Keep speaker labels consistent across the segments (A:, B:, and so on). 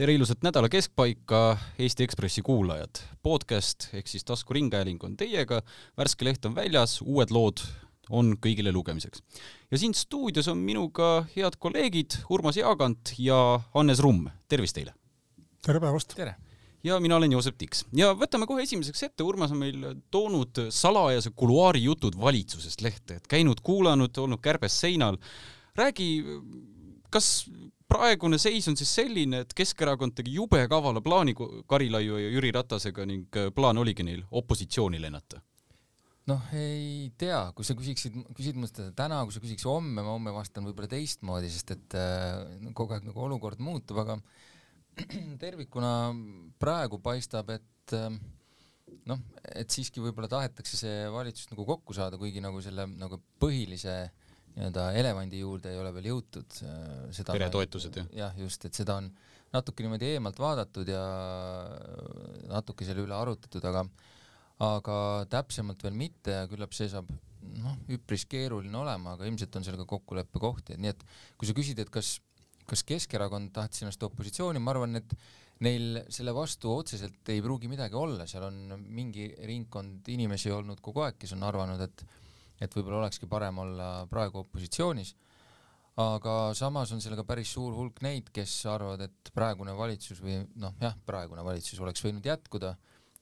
A: tere ilusat nädala keskpaika, Eesti Ekspressi kuulajad. podcast ehk siis taskuringhääling on teiega, värske leht on väljas, uued lood on kõigile lugemiseks. ja siin stuudios on minuga head kolleegid Urmas Jaagant ja Hannes Rumm, tervist teile!
B: tere päevast!
C: tere!
A: ja mina olen Joosep Tiks ja võtame kohe esimeseks ette, Urmas on meil toonud salajase kuluaari jutud valitsusest lehte, et käinud, kuulanud, olnud kärbes seinal. räägi, kas praegune seis on siis selline, et Keskerakond tegi jube kavala plaani Karilaiu ja Jüri Ratasega ning plaan oligi neil opositsiooni lennata?
C: noh, ei tea, kui sa küsiksid, küsid mu seda täna, kui sa küsiks homme, ma homme vastan võib-olla teistmoodi, sest et äh, kogu aeg nagu olukord muutub, aga tervikuna praegu paistab, et äh, noh, et siiski võib-olla tahetakse see valitsus nagu kokku saada, kuigi nagu selle nagu põhilise nii-öelda elevandi juurde ei ole veel jõutud.
A: Äh, peretoetused jah?
C: jah, just, et seda on natuke niimoodi eemalt vaadatud ja natuke selle üle arutatud, aga aga täpsemalt veel mitte ja küllap see saab noh, üpris keeruline olema, aga ilmselt on seal ka kokkuleppe kohti, et nii et kui sa küsid, et kas, kas Keskerakond tahtis ennast opositsiooni, ma arvan, et neil selle vastu otseselt ei pruugi midagi olla, seal on mingi ringkond inimesi olnud kogu aeg, kes on arvanud, et et võib-olla olekski parem olla praegu opositsioonis, aga samas on seal ka päris suur hulk neid, kes arvavad, et praegune valitsus või noh, jah, praegune valitsus oleks võinud jätkuda.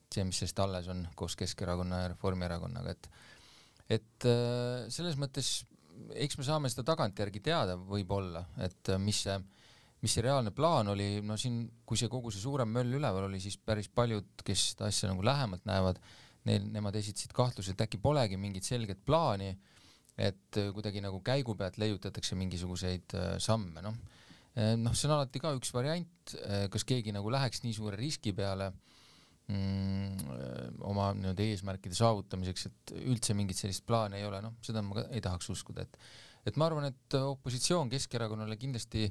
C: See, mis sellest alles on koos Keskerakonna ja Reformierakonnaga, et et äh, selles mõttes eks me saame seda tagantjärgi teada võib-olla, et äh, mis see, mis see reaalne plaan oli, no siin, kui see kogu see suurem möll üleval oli, siis päris paljud, kes seda asja nagu lähemalt näevad, neil, nemad esitasid kahtluse, et äkki polegi mingit selget plaani, et äh, kuidagi nagu käigu pealt leiutatakse mingisuguseid samme, noh. noh, see on alati ka üks variant, kas keegi nagu läheks nii suure riski peale mm, oma nii-öelda eesmärkide saavutamiseks, et üldse mingit sellist plaani ei ole, noh, seda ma ka ei tahaks uskuda, et et ma arvan, et opositsioon Keskerakonnale kindlasti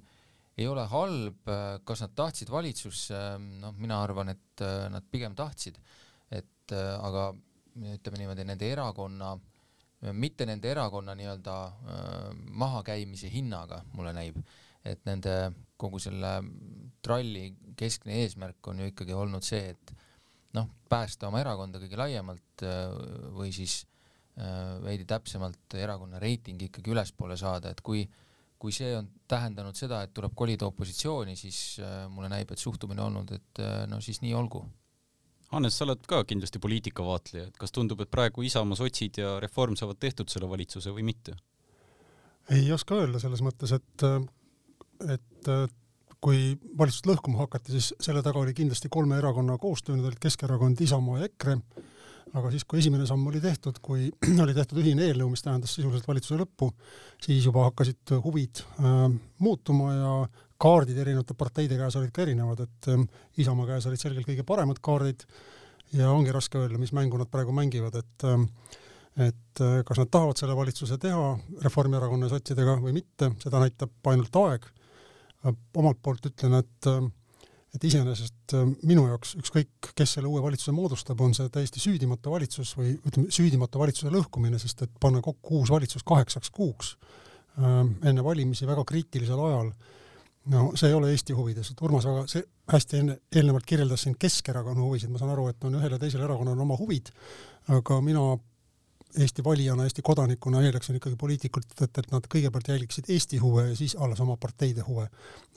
C: ei ole halb, kas nad tahtsid valitsusse, noh, mina arvan, et nad pigem tahtsid, et aga ütleme niimoodi, nende erakonna, mitte nende erakonna nii-öelda mahakäimise hinnaga, mulle näib, et nende kogu selle tralli keskne eesmärk on ju ikkagi olnud see, et noh, päästa oma erakonda kõige laiemalt äh, või siis äh, veidi täpsemalt erakonna reiting ikkagi ülespoole saada, et kui kui see on tähendanud seda, et tuleb kolida opositsiooni, siis äh, mulle näib, et suhtumine olnud, et no siis nii olgu.
A: Hannes, sa oled ka kindlasti poliitikavaatleja, et kas tundub, et praegu Isamaa, sotsid ja Reform saavad tehtud selle valitsuse või mitte?
B: ei oska öelda selles mõttes, et, et kui valitsust lõhkuma hakati, siis selle taga oli kindlasti kolme erakonna koostöö, need olid Keskerakond, Isamaa ja EKRE, aga siis, kui esimene samm oli tehtud, kui oli tehtud ühine eelnõu, mis tähendas sisuliselt valitsuse lõppu, siis juba hakkasid huvid äh, muutuma ja kaardid erinevate parteide käes olid ka erinevad, et äh, Isamaa käes olid selgelt kõige paremad kaardid ja ongi raske öelda, mis mängu nad praegu mängivad, et äh, et äh, kas nad tahavad selle valitsuse teha Reformierakonna ja sotsidega või mitte, seda näitab ainult aeg. Omalt poolt ütlen, et et iseenesest minu jaoks ükskõik, kes selle uue valitsuse moodustab, on see täiesti süüdimatu valitsus või ütleme, süüdimatu valitsuse lõhkumine, sest et panna kokku uus valitsus kaheksaks kuuks äh, enne valimisi väga kriitilisel ajal, no see ei ole Eesti huvides, et Urmas väga see hästi enne, eelnevalt kirjeldas siin Keskerakonna huvisid, ma saan aru, et on ühel ja teisel erakonnal oma huvid, aga mina Eesti valijana, Eesti kodanikuna eeldaksin ikkagi poliitikult, et, et nad kõigepealt jälgiksid Eesti huve ja siis alles oma parteide huve.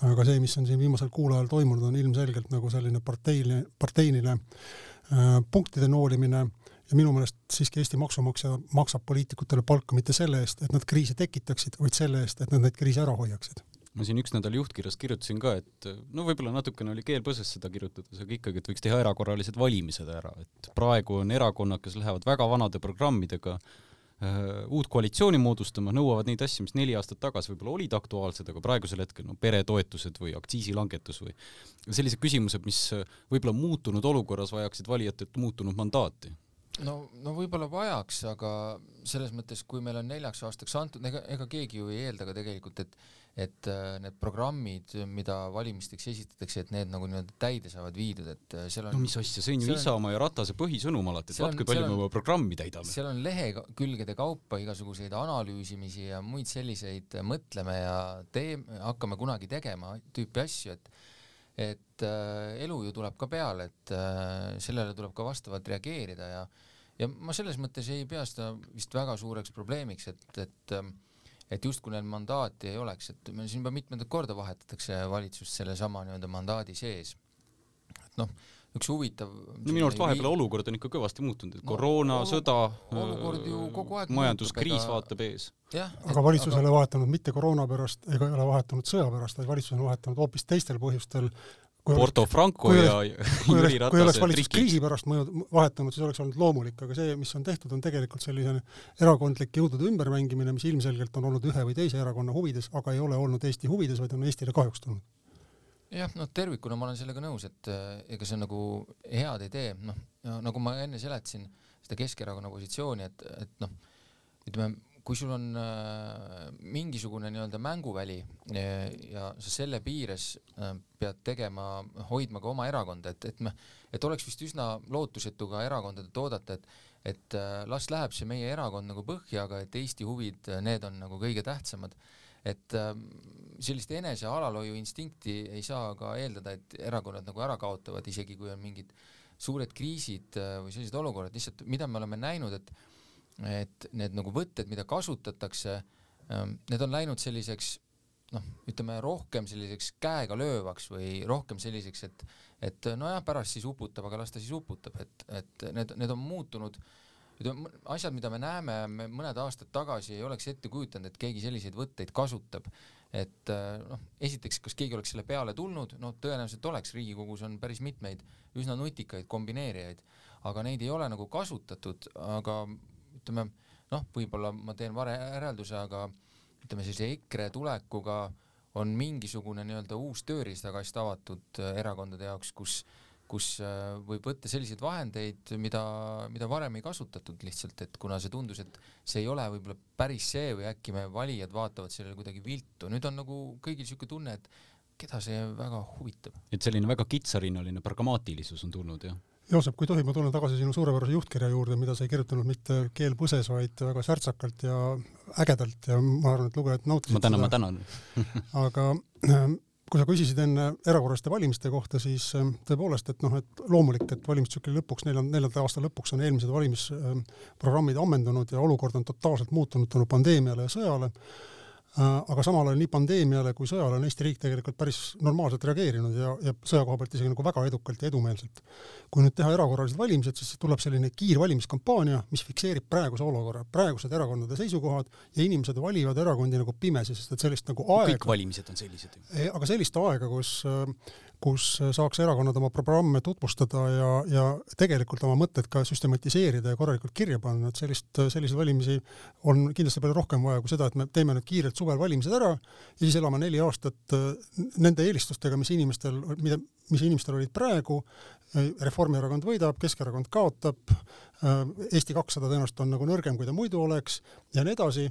B: aga see, mis on siin viimasel kuul ajal toimunud, on ilmselgelt nagu selline parteiline, parteiline äh, punktide noolimine ja minu meelest siiski Eesti maksumaksja maksab poliitikutele palka mitte selle eest, et nad kriise tekitaksid, vaid selle eest, et nad neid kriise ära hoiaksid
A: ma siin üks nädal juhtkirjas kirjutasin ka, et no võib-olla natukene oli keel põses seda kirjutades, aga ikkagi, et võiks teha erakorralised valimised ära, et praegu on erakonnad, kes lähevad väga vanade programmidega äh, uut koalitsiooni moodustama, nõuavad neid asju, mis neli aastat tagasi võib-olla olid aktuaalsed, aga praegusel hetkel no peretoetused või aktsiisilangetus või sellised küsimused, mis võib-olla muutunud olukorras vajaksid valijatelt muutunud mandaati.
C: No, no võib-olla vajaks, aga selles mõttes, kui meil on neljaks aastaks antud, ega, ega keegi ju ei eelda ka tegelikult, et et äh, need programmid, mida valimisteks esitatakse, et need nagu nii-öelda täide saavad viidud, et äh, seal
A: on no mis asja, see on ju Isamaa ja Ratase põhisõnum alati, et vaat kui palju me oma programmi täidame.
C: seal on lehekülgede kaupa igasuguseid analüüsimisi ja muid selliseid mõtleme ja teeme, hakkame kunagi tegema tüüpi asju, et et äh, elu ju tuleb ka peale, et äh, sellele tuleb ka vastavalt reageerida ja ja ma selles mõttes ei pea seda vist väga suureks probleemiks, et, et äh, et justkui neil mandaati ei oleks, et meil siin juba mitmendat korda vahetatakse valitsust sellesama nii-öelda mandaadi sees. et noh, üks huvitav
A: no minu arust vahepeal olukord on ikka kõvasti muutunud, et no, koroona, sõda, majanduskriis ega... vaatab ees.
B: aga valitsus ei ole vahetanud mitte koroona pärast ega ei ole vahetanud sõja pärast, vaid valitsus on vahetanud hoopis teistel põhjustel.
A: Porto Franco
B: kui
A: ja Jüri
B: Ratase kui oleks valitsus kriisi pärast mõjud, vahetanud, siis oleks olnud loomulik, aga see, mis on tehtud, on tegelikult selline erakondlik jõudude ümbermängimine, mis ilmselgelt on olnud ühe või teise erakonna huvides, aga ei ole olnud Eesti huvides, vaid on Eestile kahjuks tulnud.
C: Jah, no tervikuna ma olen sellega nõus, et äh, ega see on nagu head ei tee, noh, nagu ma enne seletasin seda Keskerakonna positsiooni, et, et noh, ütleme, kui sul on äh, mingisugune nii-öelda mänguväli ja, ja sa selle piires äh, pead tegema, hoidma ka oma erakonda, et, et me, et oleks vist üsna lootusetu ka erakondadelt oodata, et et äh, las läheb see meie erakond nagu põhja, aga et Eesti huvid, äh, need on nagu kõige tähtsamad. Et sellist enese alalhoiu instinkti ei saa ka eeldada, et erakonnad nagu ära kaotavad, isegi kui on mingid suured kriisid äh, või sellised olukorrad, lihtsalt mida me oleme näinud, et et need nagu võtted, mida kasutatakse, ähm, need on läinud selliseks noh, ütleme rohkem selliseks käega löövaks või rohkem selliseks, et et nojah, pärast siis uputab, aga las ta siis uputab, et, et need, need on muutunud. Ütleme, asjad, mida me näeme, me mõned aastad tagasi ei oleks ette kujutanud, et keegi selliseid võtteid kasutab. et äh, noh, esiteks, kas keegi oleks selle peale tulnud, no tõenäoliselt oleks, Riigikogus on päris mitmeid üsna nutikaid kombineerijaid, aga neid ei ole nagu kasutatud, aga ütleme noh, võib-olla ma teen vale järelduse, aga ütleme sellise EKRE tulekuga on mingisugune nii-öelda uus tööriistakast avatud äh, erakondade jaoks, kus kus äh, võib võtta selliseid vahendeid, mida, mida varem ei kasutatud lihtsalt, et kuna see tundus, et see ei ole võib-olla päris see või äkki me valijad vaatavad sellele kuidagi viltu, nüüd on nagu kõigil niisugune tunne, et keda see väga huvitab.
A: et selline väga kitsarinnaline pragmaatilisus on tulnud, jah?
B: Joosep, kui tohib, ma tulen tagasi sinu suurepärase juhtkirja juurde, mida sa ei kirjutanud mitte keel põses, vaid väga särtsakalt ja ägedalt ja ma arvan, et lugejad nautisid
A: ma tänan, ma tänan.
B: Aga ähm, kui sa küsisid enne erakorraliste valimiste kohta, siis ähm, tõepoolest, et noh, et loomulik, et valimistsükli lõpuks, neljanda, neljanda aasta lõpuks on eelmised valimisprogrammid ammendunud ja olukord on totaalselt muutunud tänu pandeemiale ja sõjale. Äh, aga samal ajal nii pandeemiale kui sõjale on Eesti riik tegelikult päris normaalselt reageerinud ja, ja sõja koha pealt isegi nagu väga edukalt ja edumeelselt. kui nüüd teha erakorralised valimised, siis tuleb selline kiirvalimiskampaania, mis fikseerib praeguse olukorra, praegused erakondade seisukohad ja inimesed valivad erakondi nagu pimesi, sest et sellist nagu aega
A: kõik valimised on sellised ju.
B: aga sellist aega, kus kus saaks erakonnad oma programme tutvustada ja, ja tegelikult oma mõtted ka süstematiseerida ja korralikult kirja panna, et sellist, selliseid valimisi on kindlasti palju rohkem vaja kui seda, et me teeme nüüd kiirelt suvel valimised ära ja siis elame neli aastat äh, nende eelistustega, mis inimestel, mida, mis inimestel olid praegu, Reformierakond võidab, Keskerakond kaotab, äh, Eesti kakssada tõenäoliselt on nagu nõrgem, kui ta muidu oleks ja nii edasi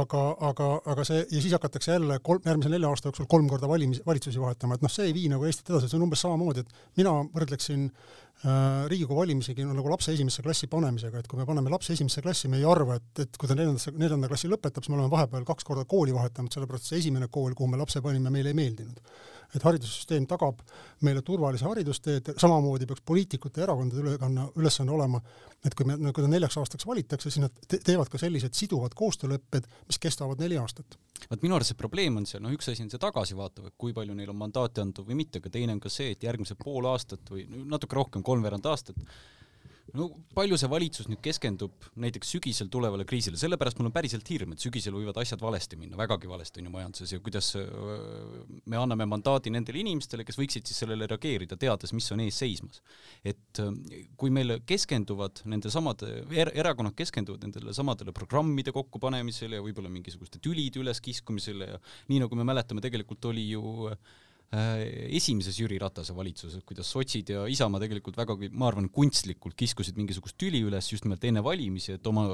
B: aga, aga, aga see ja siis hakatakse jälle kolm, järgmise nelja aasta jooksul kolm korda valimis, valitsusi vahetama, et noh, see ei vii nagu Eestit edasi, see on umbes samamoodi, et mina võrdleksin äh, Riigikogu valimisegi nagu lapse esimesse klassi panemisega, et kui me paneme lapse esimesse klassi, me ei arva, et, et kui ta neljandasse, neljanda klassi lõpetab, siis me oleme vahepeal kaks korda kooli vahetanud, sellepärast see esimene kool, kuhu me lapse panime, meile ei meeldinud et haridussüsteem tagab meile turvalise haridustee, et samamoodi peaks poliitikute ja erakondade ülekanne, ülesanne olema, et kui me, kui ta neljaks aastaks valitakse, siis nad te teevad ka sellised siduvad koostöölepped, mis kestavad neli aastat.
A: vot minu arust see probleem on seal, noh üks asi on see tagasivaatav, et kui palju neil on mandaati antud või mitte, aga teine on ka see, et järgmised pool aastat või natuke rohkem, kolmveerand aastat, no palju see valitsus nüüd keskendub näiteks sügisel tulevale kriisile, sellepärast mul on päriselt hirm, et sügisel võivad asjad valesti minna, vägagi valesti on ju majanduses ja kuidas me anname mandaadi nendele inimestele, kes võiksid siis sellele reageerida, teades, mis on ees seismas. et kui meil keskenduvad nende samade er,, erakonnad keskenduvad nendele samadele programmide kokkupanemisele ja võib-olla mingisuguste tülide üleskiskumisele ja nii nagu me mäletame, tegelikult oli ju äh, esimeses Jüri Ratase valitsuses, kuidas sotsid ja Isamaa tegelikult vägagi, ma arvan, kunstlikult kiskusid mingisugust tüli üles just nimelt enne valimisi, et oma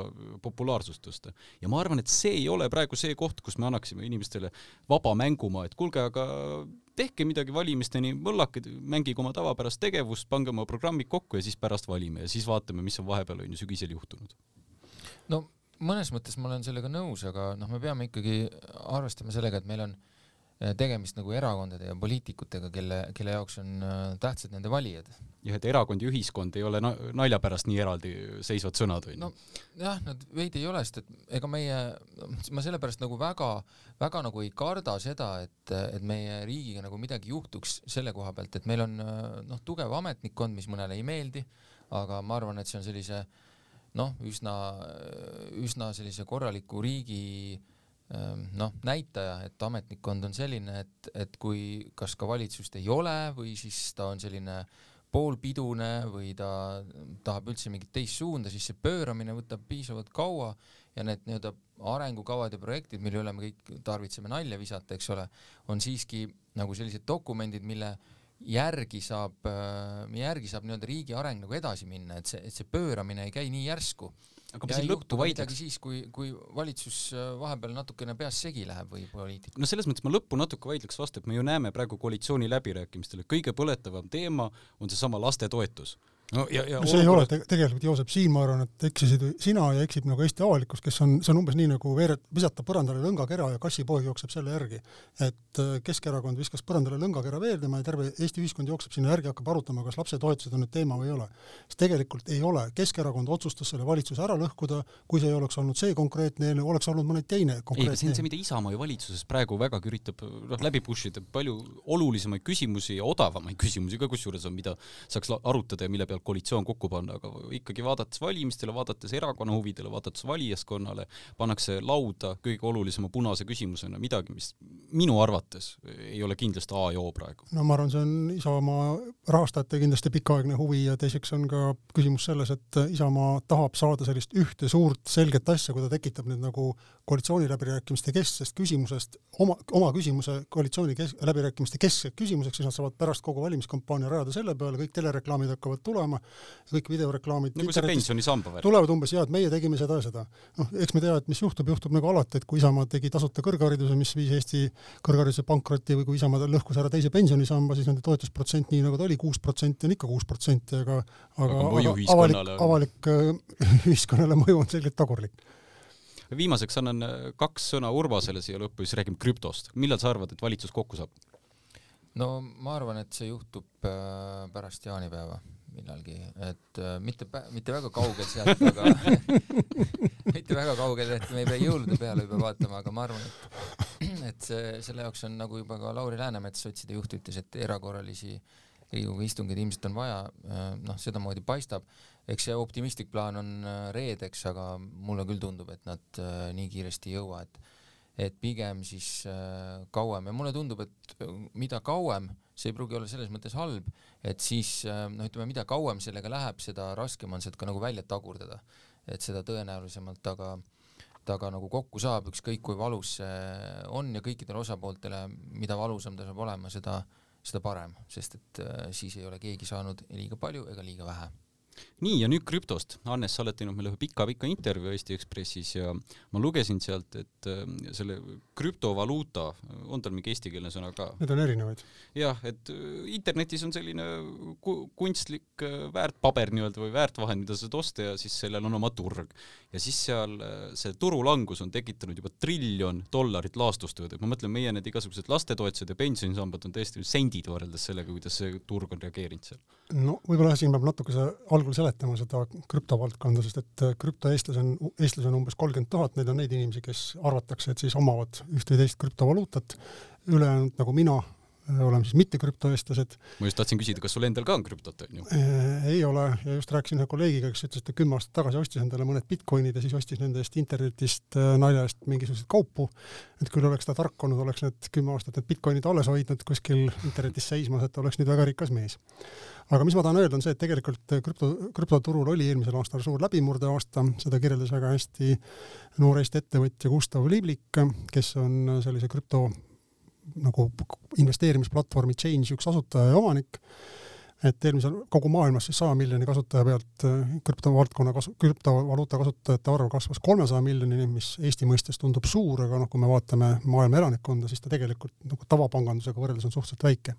A: populaarsust tõsta. ja ma arvan, et see ei ole praegu see koht, kus me annaksime inimestele vaba mängumaa, et kuulge, aga tehke midagi valimisteni, mõllake, mängige oma tavapärast tegevust, pange oma programmid kokku ja siis pärast valime ja siis vaatame, mis on vahepeal on ju sügisel juhtunud.
C: no mõnes mõttes ma olen sellega nõus, aga noh, me peame ikkagi arvestama sellega, et meil on tegemist nagu erakondade ja poliitikutega, kelle, kelle jaoks on tähtsad nende valijad.
A: jah, et erakond ja ühiskond ei ole nalja pärast nii eraldi seisvad sõnad, on
C: ju? nojah, nad veidi ei ole, sest et ega meie, ma sellepärast nagu väga, väga nagu ei karda seda, et, et meie riigiga nagu midagi juhtuks selle koha pealt, et meil on noh, tugev ametnikkond, mis mõnele ei meeldi, aga ma arvan, et see on sellise noh, üsna, üsna sellise korraliku riigi Ehm, noh, näitaja, et ametnikkond on selline, et, et kui kas ka valitsust ei ole või siis ta on selline poolpidune või ta tahab üldse mingit teist suunda, siis see pööramine võtab piisavalt kaua ja need nii-öelda arengukavad ja projektid, mille üle me kõik tarvitseme nalja visata, eks ole, on siiski nagu sellised dokumendid, mille järgi saab, järgi saab nii-öelda riigi areng nagu edasi minna, et see, et see pööramine ei käi nii järsku
A: aga ma siin lõppu vaidleks.
C: siis, kui, kui valitsus äh, vahepeal natukene peas segi läheb või poliitik.
A: no selles mõttes ma lõppu natuke vaidleks vastu, et me ju näeme praegu koalitsiooni läbirääkimistel, et kõige põletavam teema on seesama lastetoetus
B: no ja, ja no see olukorras... ei ole te tegelikult, Joosep, siin ma arvan, et eksisid sina ja eksib nagu Eesti avalikkus, kes on, see on umbes nii nagu veeret-, visata põrandale lõngakera ja kassipoeg jookseb selle järgi. et äh, Keskerakond viskas põrandale lõngakera veerdema ja terve Eesti ühiskond jookseb sinna järgi, hakkab arutama, kas lapsetoetused on nüüd teema või ei ole. sest tegelikult ei ole, Keskerakond otsustas selle valitsuse ära lõhkuda, kui see ei oleks olnud see konkreetne eelnõu, oleks olnud mõni teine
A: konkreetne ei, see on see, mida Isamaa ju valitsuses praegu vägagi üritab noh, läbi push ida, palju olulisemaid küsimusi ja odavamaid küsimusi ka kusjuures on, mida saaks arutada ja mille peal koalitsioon kokku panna, aga ikkagi vaadates valimistele, vaadates erakonna huvidele, vaadates valijaskonnale, pannakse lauda kõige olulisema punase küsimusena midagi, mis minu arvates ei ole kindlasti A ja O praegu.
B: no ma arvan, see on Isamaa rahastajate kindlasti pikaaegne huvi ja teiseks on ka küsimus selles, et Isamaa tahab saada sellist ühte suurt selget asja, kui ta tekitab nüüd nagu koalitsiooniläbirääkimiste kesksest küsimusest oma, oma küsimuse koalitsiooni kes-, läbirääkimiste keskseks küsimuseks, siis nad saavad pärast kogu valimiskampaania rajada selle peale, kõik telereklaamid hakkavad tulema, kõik videoreklaamid
A: nagu see pensionisamba
B: värk. tulevad umbes, jaa, et meie tegime seda ja seda. noh, eks me tea, et mis juhtub, juhtub nagu alati, et kui Isamaa tegi tasuta kõrghariduse, mis viis Eesti kõrghariduse pankrotti või kui Isamaa lõhkus ära teise pensionisamba, siis nende toetusprotsent, nii nagu ta oli, kuus protsenti on ikka kuus protsenti, aga aga, aga avalik, avalik ühiskonnale mõju on selgelt tagurlik
A: viimaseks annan äh, kaks sõna Urvasele siia lõppu, siis räägime krüptost. millal sa arvad, et valitsus kokku saab?
C: no ma arvan, et see juhtub äh, pärast jaanipäeva millalgi, et äh, mitte, mitte väga kaugel sealt, aga mitte väga kaugel, et me ei pea jõulude peale juba vaatama, aga ma arvan, et et see, selle jaoks on nagu juba ka Lauri Läänemets, sotside juht, ütles, et erakorralisi Riigikogu istungeid ilmselt on vaja, noh, sedamoodi paistab eks see optimistlik plaan on äh, reedeks, aga mulle küll tundub, et nad äh, nii kiiresti ei jõua, et et pigem siis äh, kauem ja mulle tundub, et mida kauem, see ei pruugi olla selles mõttes halb, et siis noh, ütleme, mida kauem sellega läheb, seda raskem on sealt ka nagu välja tagurdada. et seda tõenäolisemalt taga, taga nagu kokku saab, ükskõik kui valus see on ja kõikidele osapooltele, mida valusam ta saab olema, seda, seda parem, sest et siis ei ole keegi saanud liiga palju ega liiga vähe
A: nii, ja nüüd krüptost. Hannes, sa oled teinud meile ühe pika-pika intervjuu Eesti Ekspressis ja ma lugesin sealt, et äh, selle krüptovaluuta, on tal mingi eestikeelne sõna ka?
B: Need on erinevaid.
A: jah, et äh, internetis on selline ku-, kunstlik äh, väärtpaber nii-öelda või väärtvahend, mida sa saad osta ja siis sellel on oma turg. ja siis seal see turulangus on tekitanud juba triljon dollarit laastustööd, et ma mõtlen, meie need igasugused lastetoetused ja pensionisambad on tõesti sendid võrreldes sellega, kuidas see turg on reageerinud seal.
B: no võib-olla siin peab natukese algul seletama seda krüptovaldkonda, sest et äh, krüptoeestlasi on, eestlasi on umbes kolmkümmend tuhat, neid on neid inimesi, kes arvatakse, et siis omavad üht või teist krüptovaluutat, ülejäänud nagu mina, oleme siis mitte krüptoeestlased.
A: ma just tahtsin küsida, kas sul endal ka on krüptot, on ju?
B: Äh, ei ole ja just rääkisin ühe kolleegiga, kes ütles, et ta kümme aastat tagasi ostis endale mõned Bitcoinid ja siis ostis nende eest internetist nalja eest mingisuguseid kaupu. et küll oleks ta tark olnud, oleks need kümme aastat need Bitcoinid alles hoidnud kuskil internetis seismas, et oleks nüüd väga rikas mees aga mis ma tahan öelda, on see, et tegelikult krüpto, krüptoturul oli eelmisel aastal suur läbimurdeaasta, seda kirjeldas väga hästi noor Eesti ettevõtja Gustav Liblik, kes on sellise krüpto nagu investeerimisplatvormi Change üks asutaja ja omanik, et eelmisel, kogu maailmas siis saja miljoni kasutaja pealt krüptovaldkonna kasu-, krüptovaluuta kasutajate arv kasvas kolmesaja miljonini, mis Eesti mõistes tundub suur, aga noh, kui me vaatame maailma elanikkonda, siis ta tegelikult nagu tavapangandusega võrreldes on suhteliselt väike.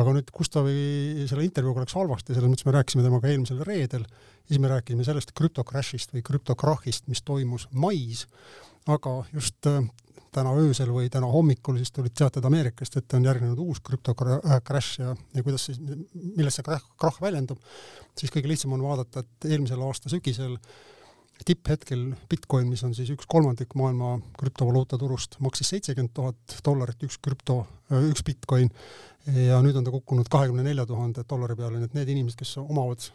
B: Aga nüüd Gustavi selle intervjuuga läks halvasti, selles mõttes me rääkisime temaga eelmisel reedel, siis me rääkisime sellest krüptokrashist või krüptokrahhist, mis toimus mais, aga just äh, täna öösel või täna hommikul siis tulid teated Ameerikast, et on järgnenud uus krüptokrash ja, ja kuidas siis, milles see krahh, väljendub, siis kõige lihtsam on vaadata, et eelmisel aasta sügisel tipphetkel Bitcoin, mis on siis üks kolmandik maailma krüptovaluuta turust, maksis seitsekümmend tuhat dollarit üks krüpto, üks Bitcoin ja nüüd on ta kukkunud kahekümne nelja tuhande dollari peale, nii et need inimesed, kes omavad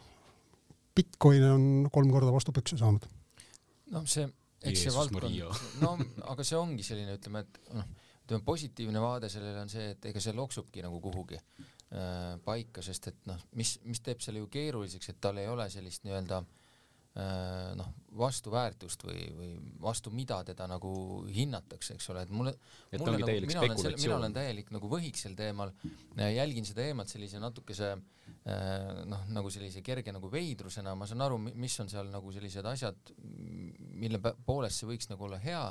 B: Bitcoini, on kolm korda vastu pükse saanud.
C: noh, see eks see valdkond, no aga see ongi selline, ütleme, et noh, ütleme positiivne vaade sellele on see, et ega see loksubki nagu kuhugi äh, paika, sest et noh, mis, mis teeb selle ju keeruliseks, et tal ei ole sellist nii-öelda äh, noh, vastuväärtust või, või vastu mida teda nagu hinnatakse, eks ole, et mulle, mulle nagu, mina olen selle, mina olen täielik nagu võhik sel teemal, jälgin seda eemalt sellise natukese äh, noh, nagu sellise kerge nagu veidrusena, ma saan aru, mis on seal nagu sellised asjad, mille poolest see võiks nagu olla hea,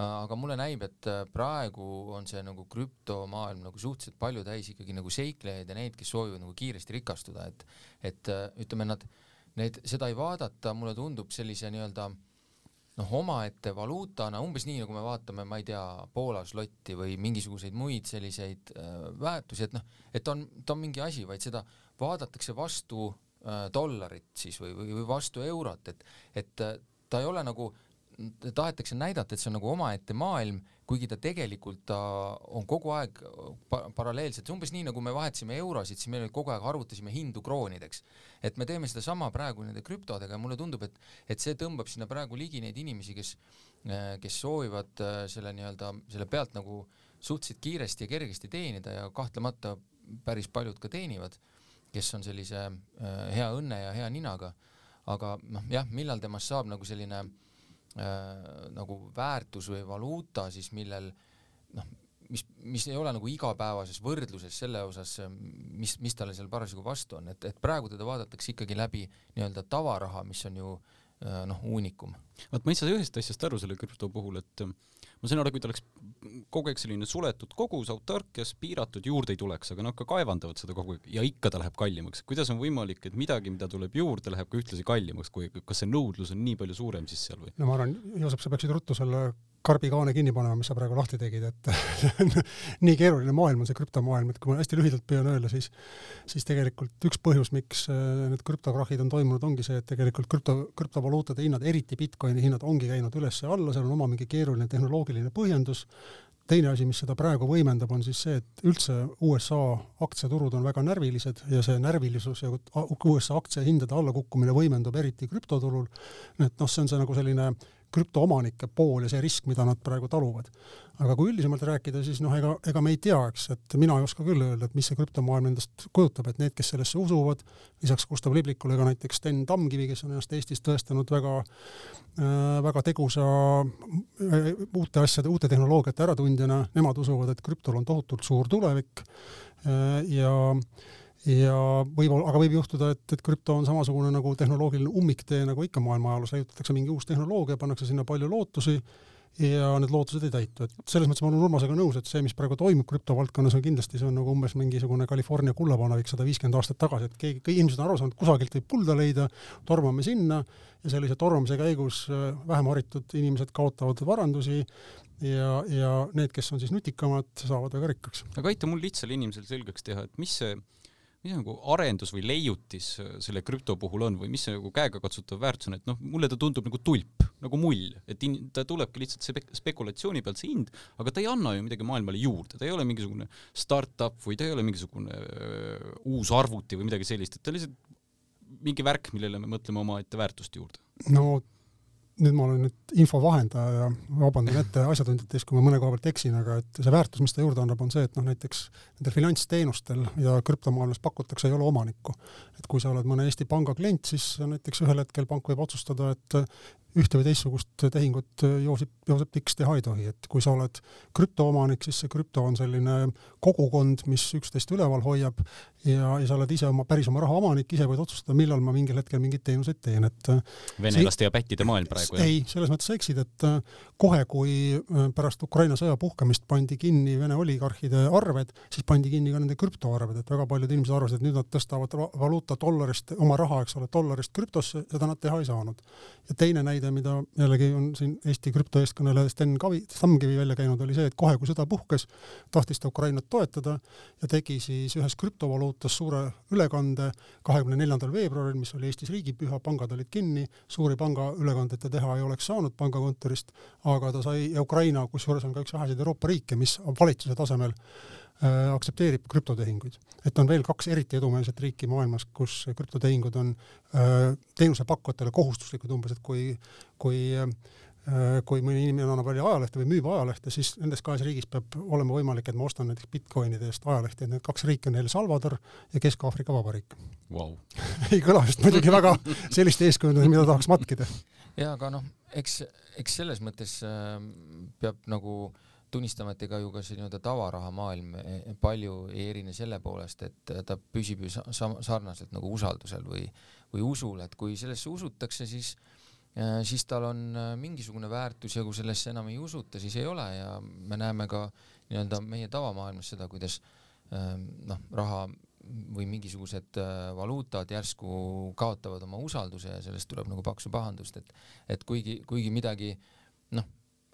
C: aga mulle näib, et äh, praegu on see nagu krüptomaailm nagu suhteliselt palju täis ikkagi nagu seiklejaid ja neid, kes soovivad nagu kiiresti rikastuda, et et äh, ütleme, nad, neid, seda ei vaadata, mulle tundub sellise nii-öelda noh, omaette valuutana, umbes nii, nagu me vaatame, ma ei tea, Poola slotti või mingisuguseid muid selliseid äh, väärtusi, et noh, et on, ta on mingi asi, vaid seda vaadatakse vastu äh, dollarit siis või, või, või vastu eurot, et, et äh, ta ei ole nagu, tahetakse näidata, et see on nagu omaette maailm, kuigi ta tegelikult ta on kogu aeg pa paralleelselt, see umbes nii, nagu me vahetasime eurosid, siis me kogu aeg arvutasime hindu kroonideks. et me teeme sedasama praegu nende krüptodega ja mulle tundub, et, et see tõmbab sinna praegu ligi neid inimesi, kes, kes soovivad äh, selle nii-öelda, selle pealt nagu suhteliselt kiiresti ja kergesti teenida ja kahtlemata päris paljud ka teenivad, kes on sellise äh, hea õnne ja hea ninaga aga noh, jah, millal temast saab nagu selline äh, nagu väärtus või valuuta siis, millel noh, mis, mis ei ole nagu igapäevases võrdluses selle osas, mis, mis talle seal parasjagu vastu on, et, et praegu teda vaadatakse ikkagi läbi nii-öelda tavaraha, mis on ju äh, noh, uunikum.
A: vaat ma ei saa ühest asjast aru selle krüpto puhul, et ma sain aru, kui ta oleks kogu aeg selline suletud kogus, autarkias, piiratud, juurde ei tuleks, aga nad ka kaevandavad seda kogu aeg ja ikka ta läheb kallimaks. kuidas on võimalik, et midagi, mida tuleb juurde, läheb ka ühtlasi kallimaks, kui, kas see nõudlus on nii palju suurem siis seal või?
B: no ma arvan, Joosep, sa peaksid ruttu selle karbikaane kinni panema, mis sa praegu lahti tegid, et nii keeruline maailm on see krüptomaailm, et kui ma hästi lühidalt püüan öelda, siis siis tegelikult üks põhjus, miks äh, need krüptokrahhid on toimunud, ongi see, et tegelikult krüpto, krüptovaluutade hinnad, eriti Bitcoini hinnad, ongi käinud üles ja alla, seal on oma mingi keeruline tehnoloogiline põhjendus, teine asi, mis seda praegu võimendab, on siis see, et üldse USA aktsiaturud on väga närvilised ja see närvilisus ja USA aktsiahindade allakukkumine võimendub eriti krüptoturul, et noh, see on see nagu selline krüptoomanike pool ja see risk, mida nad praegu taluvad. aga kui üldisemalt rääkida, siis noh, ega, ega me ei tea, eks, et mina ei oska küll öelda, et mis see krüptomaailm endast kujutab, et need, kes sellesse usuvad, lisaks Gustav Liblikule ka näiteks Sten Tamkivi, kes on ennast Eestis tõestanud väga äh,, väga tegusa äh, uute asjade, uute tehnoloogiate äratundjana, nemad usuvad, et krüptol on tohutult suur tulevik äh, ja ja võib-olla, aga võib juhtuda, et, et krüpto on samasugune nagu tehnoloogiline ummiktee, nagu ikka maailma ajaloos, leiutatakse mingi uus tehnoloogia, pannakse sinna palju lootusi ja need lootused ei täitu, et selles mõttes ma olen Urmasega nõus, et see, mis praegu toimub krüptovaldkonnas, on kindlasti, see on nagu umbes mingisugune California kullapanevik sada viiskümmend aastat tagasi, et keegi, kõik inimesed on aru saanud, kusagilt võib kulda leida, tormame sinna ja sellise tormamise käigus äh, vähem haritud inimesed kaotavad varandusi ja, ja need, kes on siis nutikamad, saavad väga rikkaks.
A: aga aita mul lihtsal inimesel selgeks teha, et mis see mis nagu arendus või leiutis äh, selle krüpto puhul on või mis see nagu käegakatsutav väärtus on, et noh, mulle ta tundub nagu tulp, nagu mull, et in, ta tulebki lihtsalt see spekulatsiooni pealt see hind, aga ta ei anna ju midagi maailmale juurde, ta ei ole mingisugune startup või ta ei ole mingisugune öö, äh, uus arvuti või midagi sellist, et ta lihtsalt mingi värk, millele me mõtleme omaette väärtust juurde.
B: no nüüd ma olen nüüd info vahendaja ja vabandan ette asjatundjate ees, kui ma mõne koha pealt eksin, aga et see väärtus, mis ta juurde annab, on see, et noh, näiteks nendel finantsteenustel, mida krüptomaailmas pakutakse, ei ole omanikku. et kui sa oled mõne Eesti panga klient, siis näiteks ühel hetkel pank võib otsustada, et ühte või teistsugust tehingut Joosep, Joosep Tiks teha ei tohi, et kui sa oled krüptoomanik, siis see krüpto on selline kogukond, mis üksteist üleval hoiab ja, ja sa oled ise oma, päris oma raha omanik, ise võid otsustada, millal ma mingil hetkel mingeid teenuseid teen, et
A: venelaste see, ja pättide maailm praegu. Praegu,
B: ei, selles mõttes sa eksid, et äh, kohe, kui äh, pärast Ukraina sõja puhkemist pandi kinni Vene oligarhide arved, siis pandi kinni ka nende krüptoarved, et väga paljud inimesed arvasid, et nüüd nad tõstavad valuuta dollarist, oma raha, eks ole, dollarist krüptosse, seda nad teha ei saanud. ja teine näide, mida jällegi on siin Eesti krüptoeestkõneleja Sten Kavi, Tamkivi välja käinud, oli see, et kohe, kui sõda puhkes, tahtis ta Ukrainat toetada ja tegi siis ühes krüptovaluutas suure ülekande kahekümne neljandal veebruaril, mis oli Eestis riigipüha, pangad olid kinni, suuri pangaülekandeid ta teha ei oleks saanud pangakontorist, aga ta sai ja Ukraina, kusjuures on ka üks väheseid Euroopa riike, mis valitsuse tasemel äh, aktsepteerib krüptotehinguid. et on veel kaks eriti edumeelset riiki maailmas, kus krüptotehingud on äh, teenusepakkujatele kohustuslikud umbes, et kui, kui äh, kui mõni inimene annab välja ajalehte või müüb ajalehte, siis nendes kahes riigis peab olema võimalik, et ma ostan näiteks Bitcoinide eest ajalehti, et need kaks riiki on El Salvador ja Kesk-Aafrika Vabariik
A: wow.
B: ei kõla vist muidugi väga selliste eeskujudena, mida tahaks matkida.
C: Jaa, aga noh, eks, eks selles mõttes äh, peab nagu tunnistama, et ega ju ka see nii-öelda tavarahamaailm e, palju ei erine selle poolest, et ta püsib ju sa sarnaselt nagu usaldusel või, või usul, et kui sellesse usutakse, siis äh, siis tal on äh, mingisugune väärtus ja kui sellesse enam ei usuta, siis ei ole. Ja me näeme ka nii-öelda meie tavamaailmas seda, kuidas noh, raha või mingisugused äh, valuutad järsku kaotavad oma usalduse ja sellest tuleb nagu paksu pahandust, et et kuigi, kuigi midagi noh,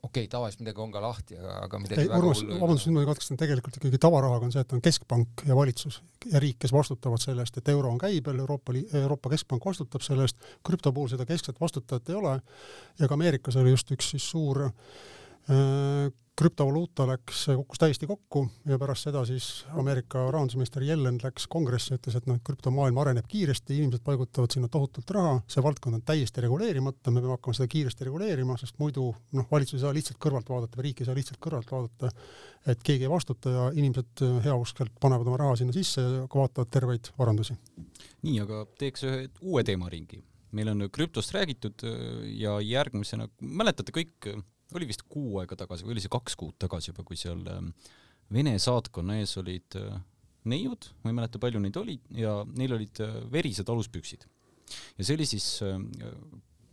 C: okei okay,, tavaliselt midagi on ka lahti, aga, aga midagi ei,
B: Urmas, vabandust, nüüd ma katkestan, tegelikult ikkagi tavarahaga on see, et on keskpank ja valitsus ja riik, kes vastutavad selle eest, et euro on käibel, Euroopa, Euroopa Keskpank vastutab selle eest, krüpto puhul seda keskset vastutajat ei ole ja ka Ameerikas oli just üks siis suur äh, krüptovaluuta läks, kukkus täiesti kokku ja pärast seda siis Ameerika rahandusminister Yellen läks kongressi, ütles, et noh, krüptomaailm areneb kiiresti, inimesed paigutavad sinna tohutult raha, see valdkond on täiesti reguleerimata, me peame hakkama seda kiiresti reguleerima, sest muidu noh, valitsus ei saa lihtsalt kõrvalt vaadata või riik ei saa lihtsalt kõrvalt vaadata, et keegi ei vastuta ja inimesed heauskselt panevad oma raha sinna sisse ja vaatavad terveid varandusi.
A: nii, aga teeks ühe uue teemaringi. meil on krüptost räägitud ja järgmisena, mäletate kõik oli vist kuu aega tagasi või oli see kaks kuud tagasi juba, kui seal ähm, Vene saatkonna ees olid äh, neiud, ma ei mäleta, palju neid oli, ja neil olid äh, verised aluspüksid. ja see oli siis äh,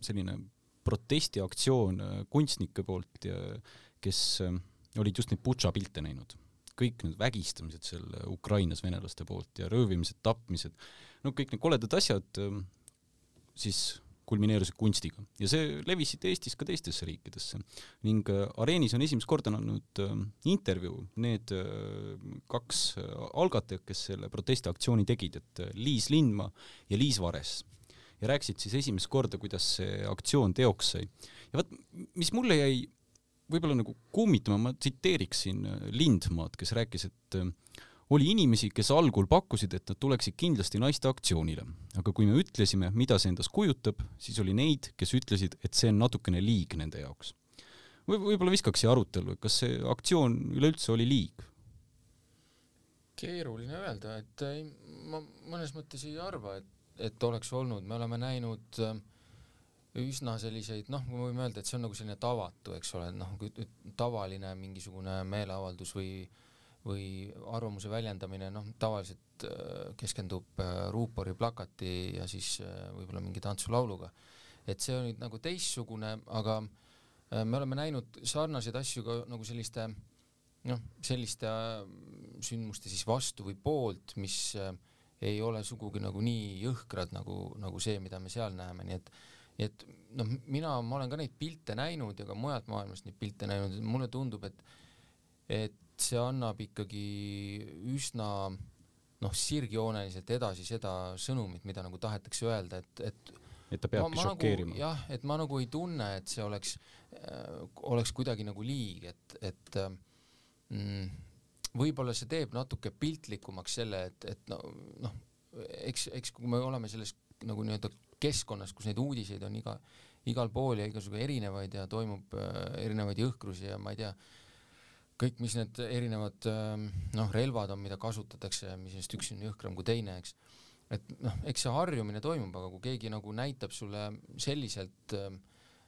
A: selline protestiaktsioon kunstnike poolt, kes olid just neid Butša pilte näinud. kõik need vägistamised seal Ukrainas venelaste poolt ja röövimised, tapmised, no kõik need koledad asjad siis kulmineerusid kunstiga. Ja see levis siit Eestist ka teistesse riikidesse. Ning äh, Areenis on esimest korda andnud äh, intervjuu need äh, kaks algatajat, kes selle protestiaktsiooni tegid, et Liis Lindmaa ja Liis Vares. Ja rääkisid siis esimest korda, kuidas see aktsioon teoks sai. ja vot, mis mulle jäi võib-olla nagu kummitama, ma tsiteeriksin Lindmaad, kes rääkis, et oli inimesi, kes algul pakkusid, et nad tuleksid kindlasti naiste aktsioonile, aga kui me ütlesime, mida see endast kujutab, siis oli neid, kes ütlesid, et see on natukene liig nende jaoks. Või võib-olla viskaks siia arutelu, kas see aktsioon üleüldse oli liig?
C: keeruline öelda, et ei, ma mõnes mõttes ei arva, et, et oleks olnud, me oleme näinud äh, üsna selliseid, noh, me võime öelda, et see on nagu selline tavatu, eks ole, noh, tavaline mingisugune meeleavaldus või äh, või arvamuse väljendamine, noh, tavaliselt äh, keskendub äh, ruupori plakati ja siis äh, võib-olla mingi tantsu-lauluga. et see on nüüd nagu teistsugune, aga me oleme näinud sarnaseid asju ka nagu selliste noh, selliste sündmuste siis vastu või poolt, mis ei ole sugugi nagu nii jõhkrad nagu, nagu see, mida me seal näeme, nii et nii et noh, mina, ma olen ka neid pilte näinud ja ka mujalt maailmast neid pilte näinud, mulle tundub, et et see annab ikkagi üsna noh, sirgjooneliselt edasi seda sõnumit, mida nagu tahetakse öelda, et, et
A: et ta peabki nagu šokeerima
C: nagu,. jah, et ma nagu ei tunne, et see oleks äh,, oleks kuidagi nagu liig, et, et äh, mm, võib-olla see teeb natuke piltlikumaks selle, et, et no noh, eks, eks kui me oleme selles nagu nii-öelda keskkonnas, kus neid uudiseid on iga, igal pool ja igasugu erinevaid ja toimub äh, erinevaid jõhkrusi ja ma ei tea äh,, kõik, mis need erinevad ähm, noh, relvad on, mida kasutatakse, mis neist üks on jõhkram kui teine, eks. et noh, eks see harjumine toimub, aga kui keegi nagu näitab sulle selliselt, ähm,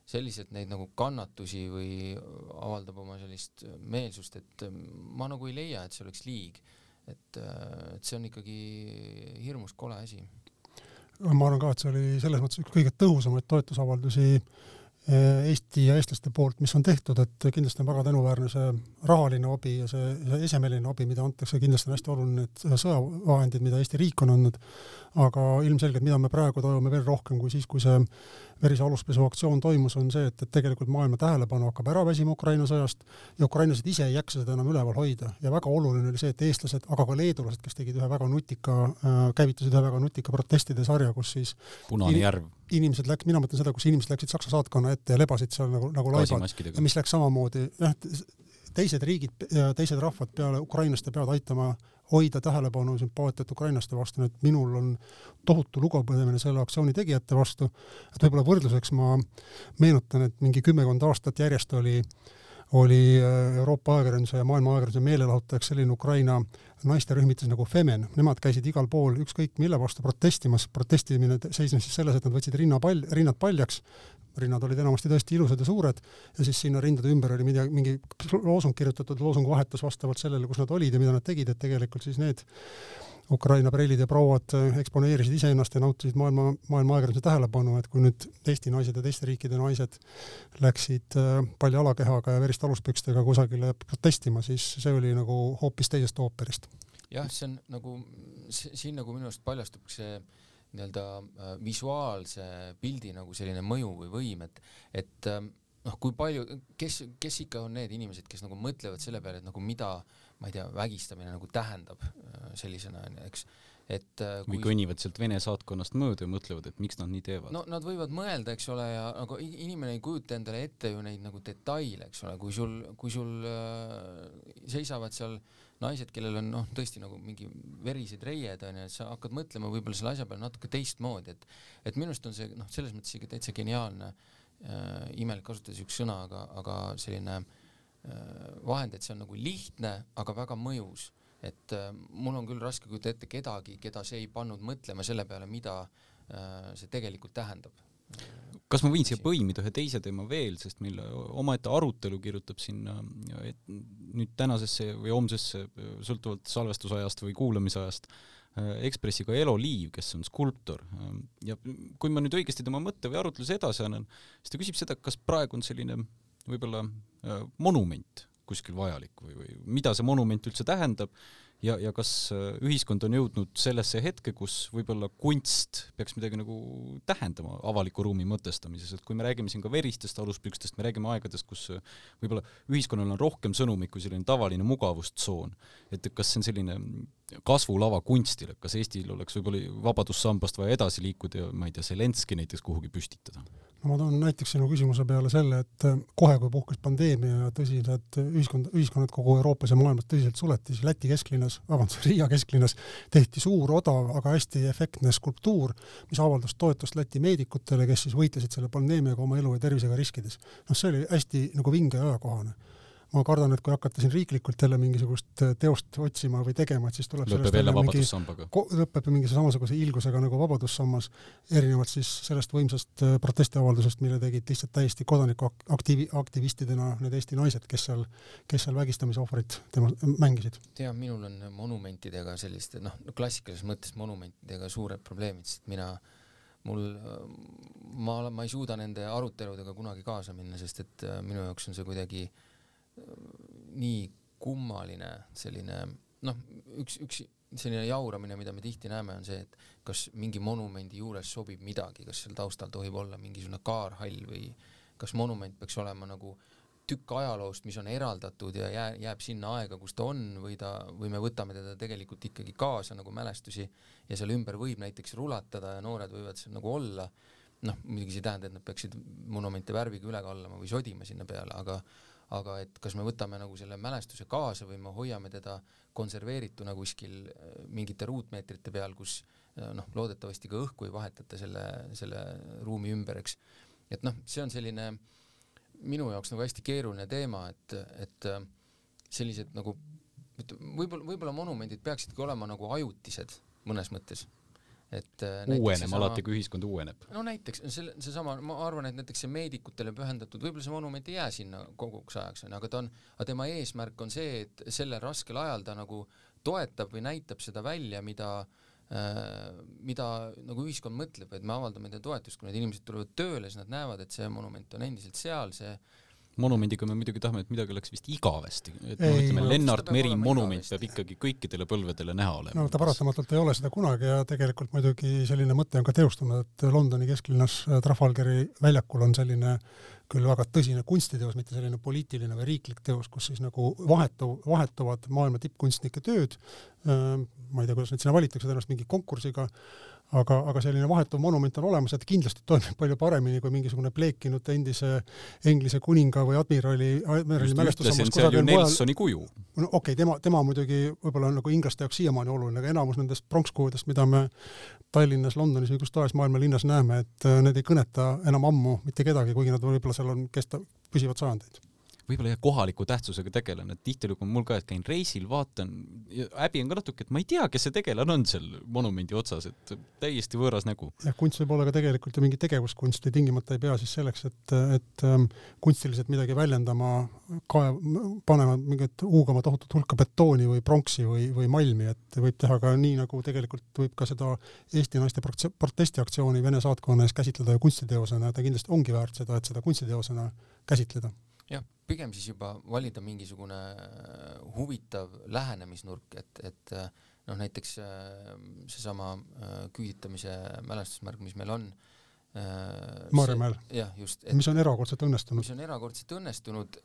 C: selliselt neid nagu kannatusi või avaldab oma sellist meelsust, et ähm, ma nagu ei leia, et see oleks liig. et, äh, et see on ikkagi hirmus kole asi.
B: ma arvan ka, et see oli selles mõttes üks kõige tõhusamaid toetusavaldusi Eesti ja eestlaste poolt, mis on tehtud, et kindlasti on väga tänuväärne see rahaline abi ja see, see esemeline abi, mida antakse, kindlasti on hästi oluline, et sõjavahendid, mida Eesti riik on andnud, aga ilmselgelt, mida me praegu tajume veel rohkem kui siis, kui see verise aluspesu aktsioon toimus, on see, et, et tegelikult maailma tähelepanu hakkab ära väsima Ukraina sõjast ja ukrainlased ise ei jaksa seda enam üleval hoida ja väga oluline oli see, et eestlased, aga ka leedulased, kes tegid ühe väga nutika äh,, käivitasid ühe väga nutika protestide sarja, kus siis
A: punane järv.
B: Inimesed läks, mina mõtlen seda, kus inimesed läksid Saksa saatkonna ette ja lebasid seal nagu, nagu laibad. Mis läks samamoodi, jah, teised riigid ja teised rahvad peale ukrainlaste peavad aitama hoida tähelepanu sümpaatiat ukrainlaste vastu, nii et minul on tohutu lugupidamine selle aktsiooni tegijate vastu, et võib-olla võrdluseks ma meenutan, et mingi kümmekond aastat järjest oli oli äh, Euroopa ajakirjanduse ja maailma ajakirjanduse meelelahutajaks selline Ukraina naisterühmitus nagu Femen, nemad käisid igal pool ükskõik mille vastu protestimas, protestimine seisnes siis selles, et nad võtsid rinna pall, rinnad paljaks, rinnad olid enamasti tõesti ilusad ja suured ja siis sinna rindade ümber oli midagi, mingi loosung kirjutatud, loosungu vahetus vastavalt sellele, kus nad olid ja mida nad tegid, et tegelikult siis need Ukraina prellid ja prouad eksponeerisid iseennast ja nautisid maailma, maailma ajakirjanduse tähelepanu, et kui nüüd Eesti naised ja teiste riikide naised läksid äh, palja alakehaga ja veriste aluspükstega kusagile protestima, siis see oli nagu hoopis teisest ooperist.
C: jah, see on nagu, siin nagu minu arust paljastub see nii-öelda äh, visuaalse pildi nagu selline mõju või võim, et, et äh, noh, kui palju, kes, kes ikka on need inimesed, kes nagu mõtlevad selle peale, et nagu mida, ma ei tea, vägistamine nagu tähendab äh, sellisena eks et
A: kui või kõnnivad sealt Vene saatkonnast mööda ja mõtlevad, et miks nad nii teevad.
C: no nad võivad mõelda, eks ole, ja aga inimene ei kujuta endale ette ju neid nagu detaile, eks ole, kui sul, kui sul äh, seisavad seal äh, naised, kellel on noh, tõesti nagu mingi verised reied onju, et sa hakkad mõtlema võib-olla selle asja peale natuke teistmoodi, et et minu arust on see noh, selles mõttes ikka täitsa geniaalne äh,, imelik kasutada siukest sõna, aga, aga selline äh, vahend, et see on nagu lihtne, aga väga mõjus. et äh, mul on küll raske kujutada ette kedagi, keda see ei pannud mõtlema selle peale, mida äh, see tegelikult tähendab
A: kas ma võin siia põimida ühe teise teema veel, sest meil omaette arutelu kirjutab sinna et nüüd tänasesse või homsesse, sõltuvalt salvestusajast või kuulamisajast, Ekspressi ka Elo Liiv, kes on skulptor ja kui ma nüüd õigesti tema mõtte või arutluse edasi annan, siis ta küsib seda, kas praegu on selline võib-olla äh, monument kuskil vajalik või, või mida see monument üldse tähendab ja, ja kas äh, ühiskond on jõudnud sellesse hetke, kus võib-olla kunst peaks midagi nagu tähendama avaliku ruumi mõtestamises, et kui me räägime siin ka veristest aluspükstest, me räägime aegadest, kus äh, võib-olla ühiskonnal on rohkem sõnumit kui selline tavaline mugavustsoon, et kas see on selline kasvulava kunstile, kas Eestil oleks võib-olla vabadussambast vaja edasi liikuda ja ma ei tea, Zelenski näiteks kuhugi püstitada?
B: no ma toon näiteks sinu küsimuse peale selle, et äh, kohe, kui puhkes pandeemia ja tõsised ühiskond, ühiskonnad kogu Euroopas ja maailmas tõsiselt suleti, siis Läti kesklinnas, vabandust, Riia kesklinnas tehti suur, odav, aga hästi efektne skulptuur, mis avaldas toetust Läti meedikutele, kes siis võitlesid selle pandeemiaga oma elu ja tervisega riskides. noh, see oli hästi nagu vinge ja ajakohane ma kardan, et kui hakata siin riiklikult jälle mingisugust äh, teost otsima või tegema, et siis tuleb
A: lõpeb jälle Vabadussambaga.
B: lõpeb mingi samasuguse hiilgusega nagu Vabadussammas, erinevalt siis sellest võimsast äh, protestiavaldusest, mille tegid lihtsalt täiesti kodanikuaktiivi-, aktivistidena need Eesti naised, kes seal, kes seal vägistamise ohvrit tema, mängisid.
C: tea, minul on monumentidega selliste noh, klassikalises mõttes monumentidega suured probleemid, sest mina mul, ma, ma ei suuda nende aruteludega kunagi kaasa minna, sest et äh, minu jaoks on see kuidagi äh, nii kummaline selline noh, üks, üks selline jauramine, mida me tihti näeme, on see, et kas mingi monumendi juures sobib midagi, kas seal taustal tohib olla mingisugune kaarhall või kas monument peaks olema nagu tükk ajaloost, mis on eraldatud ja jää, jääb sinna aega, kus ta on, või ta, või me võtame teda tegelikult ikkagi kaasa nagu mälestusi ja seal ümber võib näiteks rulatada ja noored võivad seal nagu olla, noh, muidugi see ei tähenda, et nad peaksid monumente värviga üle kallama või sodima sinna peale, aga aga et kas me võtame nagu selle mälestuse kaasa või me hoiame teda konserveerituna kuskil äh, mingite ruutmeetrite peal, kus äh, noh, loodetavasti ka õhku ei vahetata selle, selle ruumi ümber, eks. et noh, see on selline minu jaoks nagu hästi keeruline teema, et, et äh, sellised nagu võib-olla, võib-olla monumendid peaksidki olema nagu ajutised mõnes mõttes et
A: äh, uuenema alati, kui ühiskond uueneb.
C: no näiteks selle, seesama, ma arvan, et näiteks see meedikutele pühendatud, võib-olla see monument ei jää sinna koguks ajaks, onju, aga ta on, aga tema eesmärk on see, et sellel raskel ajal ta nagu toetab või näitab seda välja, mida mida nagu ühiskond mõtleb, et me avaldame teile toetust, kui need inimesed tulevad tööle, siis nad näevad, et see monument on endiselt seal, see
A: monumendiga me muidugi tahame, et midagi oleks vist igavesti, et noh, ütleme Lennart Meri monument peab ikkagi kõikidele põlvedele näha olema.
B: no ta paratamatult ei ole seda kunagi ja tegelikult muidugi selline mõte on ka teostunud, et Londoni kesklinnas äh, Trafalgari väljakul on selline küll väga tõsine kunstiteos, mitte selline poliitiline või riiklik teos, kus siis nagu vahetu, vahetuvad maailma tippkunstnike tööd, äh, ma ei tea, kuidas neid sinna valitakse, tõenäoliselt mingi konkursiga, aga, aga selline vahetuv monument on olemas, et kindlasti toimib palju paremini kui mingisugune pleekinud endise Inglise kuninga või admirali, admirali
A: mälestussammas kusagil Nelsoni kuju.
B: no okei okay,, tema, tema muidugi võib-olla on nagu inglaste jaoks siiamaani oluline, aga enamus nendest pronkskujudest, mida me Tallinnas, Londonis või kus tahes maailma linnas näeme, et äh, need ei kõneta enam ammu mitte kedagi, kuigi nad võib-olla seal on kesta, püsivad sajandeid
A: võib-olla jah, kohaliku tähtsusega tegelane, et tihtilugu on mul ka, et käin reisil, vaatan, häbi on ka natuke, et ma ei tea, kes see tegelane on seal monumendi otsas, et täiesti võõras nägu.
B: jah, kunst võib olla ka tegelikult ju mingi tegevuskunst ja tingimata ei pea siis selleks, et, et ähm, kunstiliselt midagi väljendama, kaev-, panema mingit, huugama tohutut hulka betooni või pronksi või, või malmi, et võib teha ka nii, nagu tegelikult võib ka seda Eesti naiste protestiaktsiooni Vene saatkonna ees käsitleda ju kunstiteosena ta kindlasti ongi väärt seda, et seda kunstiteosena käsitleda
C: jah, pigem siis juba valida mingisugune äh, huvitav lähenemisnurk, et, et äh, noh, näiteks äh, seesama küüditamise mälestusmärk, mis meil on.
B: Maarjamäel.
C: jah, just.
B: mis on erakordselt õnnestunud.
C: mis on erakordselt õnnestunud,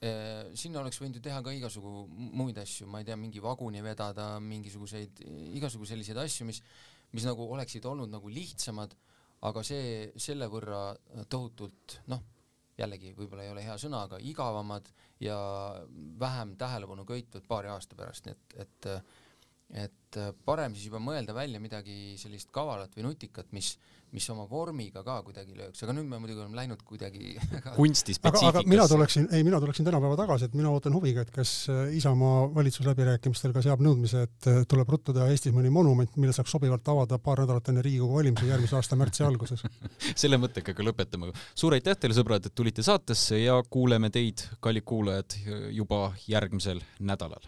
C: sinna oleks võinud ju teha ka igasugu muid asju, ma ei tea, mingi vaguni vedada, mingisuguseid, igasugu selliseid asju, mis, mis nagu oleksid olnud nagu lihtsamad, aga see selle võrra tohutult noh jällegi võib-olla ei ole hea sõna, aga igavamad ja vähem tähelepanu köitvad paari aasta pärast, nii et, et et parem siis juba mõelda välja midagi sellist kavalat või nutikat, mis, mis oma vormiga ka kuidagi lööks, aga nüüd me muidugi oleme läinud kuidagi
A: kunstispetsiifikasse.
B: aga, aga mina tuleksin, ei, mina tuleksin tänapäeva tagasi, et mina ootan huviga, et kas Isamaa valitsusläbirääkimistel ka seab nõudmise, et tuleb ruttu teha Eestis mõni monument, mille saaks sobivalt avada paar nädalat enne Riigikogu valimisi järgmise aasta märtsi alguses
A: selle mõttega ka lõpetame. suur aitäh teile, sõbrad, et tulite saatesse ja kuuleme teid, kallid kuulajad, juba järgmisel nädalal